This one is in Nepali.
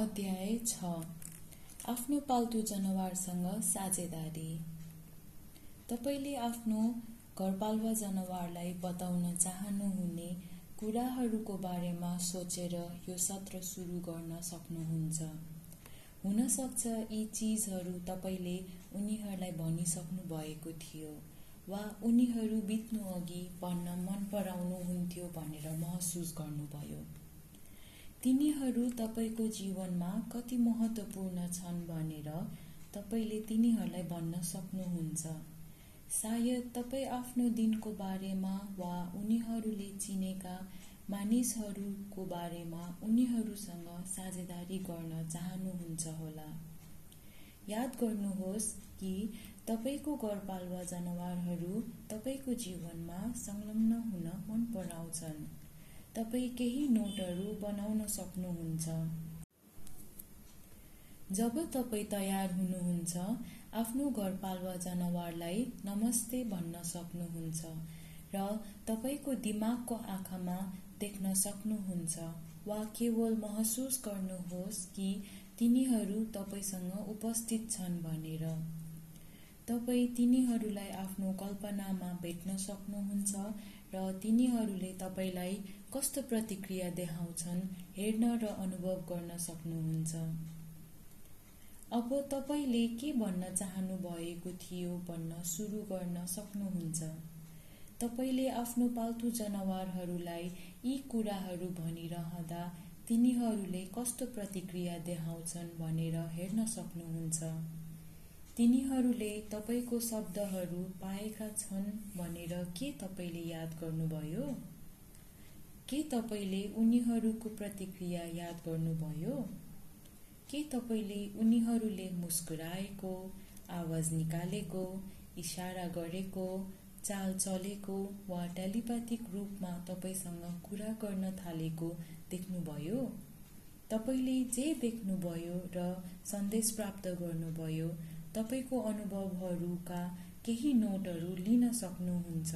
अध्याय छ। आफ्नो पाल्तु जनावरसँग साझेदारी। तपाईँले आफ्नो घरपालुवा जनावरलाई बताउन चाहनुहुने कुराहरूको बारेमा सोचेर यो सत्र सुरु गर्न सक्नुहुन्छ। हुन सक्छ यी चिजहरू तपाईँले उनीहरूलाई भनिसक्नु भएको थियो वा उनीहरू बित्नुअघि पढ्न मन पराउनुहुन्थ्यो भनेर महसुस गर्नुभयो। तिनीहरू तपाईँको जीवनमा कति महत्त्वपूर्ण छन् भनेर तपाईँले तिनीहरूलाई भन्न सक्नुहुन्छ। सायद तपाईँ आफ्नो दिनको बारेमा वा उनीहरूले चिनेका मानिसहरूको बारेमा उनीहरूसँग साझेदारी गर्न चाहनुहुन्छ होला। याद गर्नुहोस् कि तपाईँको घरपालुवा जनावरहरू तपाईँको जीवनमा संलग्न हुन मन पराउँछन् तपाईँ केही नोटहरू बनाउन सक्नुहुन्छ। जब तपाईँ तयार हुनुहुन्छ आफ्नो घरपालुवा जनावरलाई नमस्ते भन्न सक्नुहुन्छ र तपाईँको दिमागको आँखामा देख्न सक्नुहुन्छ वा केवल महसुस गर्नुहोस् कि तिनीहरू तपाईँसँग उपस्थित छन् भनेर। तपाईँ तिनीहरूलाई आफ्नो कल्पनामा भेट्न सक्नुहुन्छ र तिनीहरूले तपाईँलाई कस्तो प्रतिक्रिया देखाउँछन् हेर्न र अनुभव गर्न सक्नुहुन्छ। अब तपाईँले के भन्न चाहनु भएको थियो भन्न सुरु गर्न सक्नुहुन्छ। तपाईँले आफ्नो पाल्तु जनावरहरूलाई यी कुराहरू भनिरहँदा तिनीहरूले कस्तो प्रतिक्रिया देखाउँछन् भनेर हेर्न सक्नुहुन्छ। तिनीहरूले तपाईँको शब्दहरू पाएका छन् भनेर के तपाईँले याद गर्नुभयो? के तपाईँले उनीहरूको प्रतिक्रिया याद गर्नुभयो? के तपाईँले उनीहरूले मुस्कुराएको आवाज निकालेको इसारा गरेको चाल चलेको वा टेलिप्याथिक रूपमा तपाईँसँग कुरा गर्न थालेको देख्नुभयो? तपाईँले जे देख्नुभयो र सन्देश प्राप्त गर्नुभयो तपाईँको अनुभवहरूका केही नोटहरू लिन सक्नुहुन्छ।